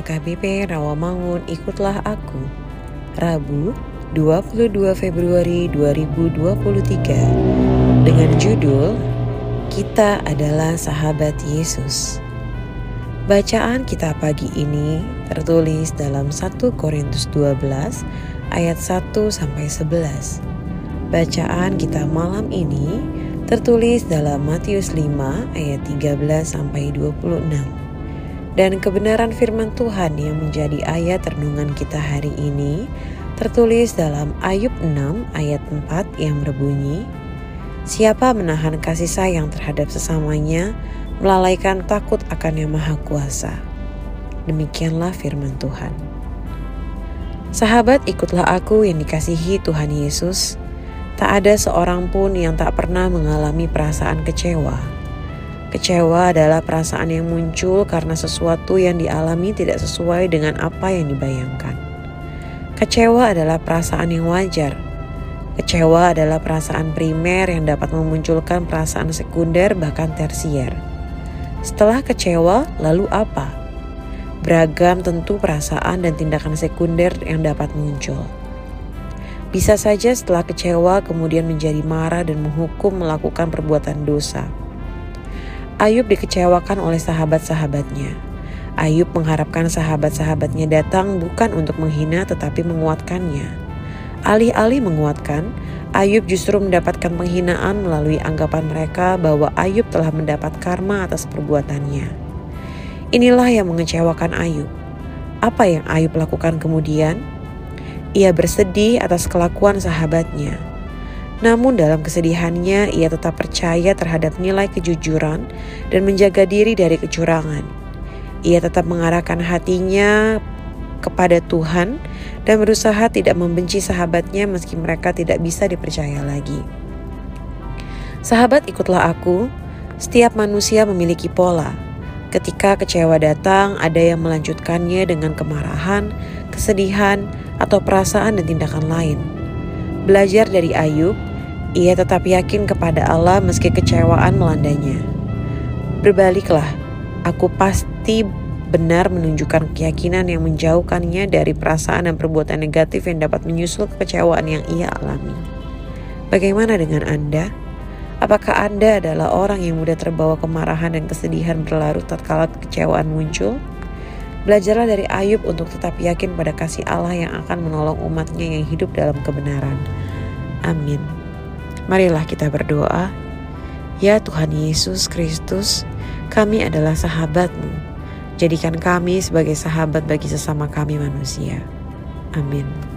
KBP Rawamangun Ikutlah Aku Rabu 22 Februari 2023 dengan judul Kita adalah Sahabat Yesus. Bacaan kita pagi ini tertulis dalam 1 Korintus 12 ayat 1 sampai 11. Bacaan kita malam ini tertulis dalam Matius 5 ayat 13 sampai 26. Dan kebenaran firman Tuhan yang menjadi ayat renungan kita hari ini tertulis dalam Ayub 6 ayat 4 yang berbunyi, Siapa menahan kasih sayang terhadap sesamanya, melalaikan takut akan yang maha kuasa. Demikianlah firman Tuhan. Sahabat ikutlah aku yang dikasihi Tuhan Yesus, Tak ada seorang pun yang tak pernah mengalami perasaan kecewa. Kecewa adalah perasaan yang muncul karena sesuatu yang dialami tidak sesuai dengan apa yang dibayangkan. Kecewa adalah perasaan yang wajar. Kecewa adalah perasaan primer yang dapat memunculkan perasaan sekunder, bahkan tersier. Setelah kecewa, lalu apa? Beragam tentu perasaan dan tindakan sekunder yang dapat muncul. Bisa saja setelah kecewa kemudian menjadi marah dan menghukum melakukan perbuatan dosa. Ayub dikecewakan oleh sahabat-sahabatnya. Ayub mengharapkan sahabat-sahabatnya datang bukan untuk menghina tetapi menguatkannya. Alih-alih menguatkan, Ayub justru mendapatkan penghinaan melalui anggapan mereka bahwa Ayub telah mendapat karma atas perbuatannya. Inilah yang mengecewakan Ayub. Apa yang Ayub lakukan kemudian? Ia bersedih atas kelakuan sahabatnya. Namun dalam kesedihannya ia tetap percaya terhadap nilai kejujuran dan menjaga diri dari kecurangan. Ia tetap mengarahkan hatinya kepada Tuhan dan berusaha tidak membenci sahabatnya meski mereka tidak bisa dipercaya lagi. Sahabat ikutlah aku, setiap manusia memiliki pola. Ketika kecewa datang, ada yang melanjutkannya dengan kemarahan, kesedihan, atau perasaan dan tindakan lain. Belajar dari Ayub, ia tetap yakin kepada Allah meski kecewaan melandanya. Berbaliklah, aku pasti benar menunjukkan keyakinan yang menjauhkannya dari perasaan dan perbuatan negatif yang dapat menyusul kekecewaan yang ia alami. Bagaimana dengan Anda? Apakah Anda adalah orang yang mudah terbawa kemarahan dan kesedihan berlarut tatkala kekecewaan muncul? Belajarlah dari Ayub untuk tetap yakin pada kasih Allah yang akan menolong umatnya yang hidup dalam kebenaran. Amin. Marilah kita berdoa. Ya Tuhan Yesus Kristus, kami adalah sahabatmu. Jadikan kami sebagai sahabat bagi sesama kami manusia. Amin.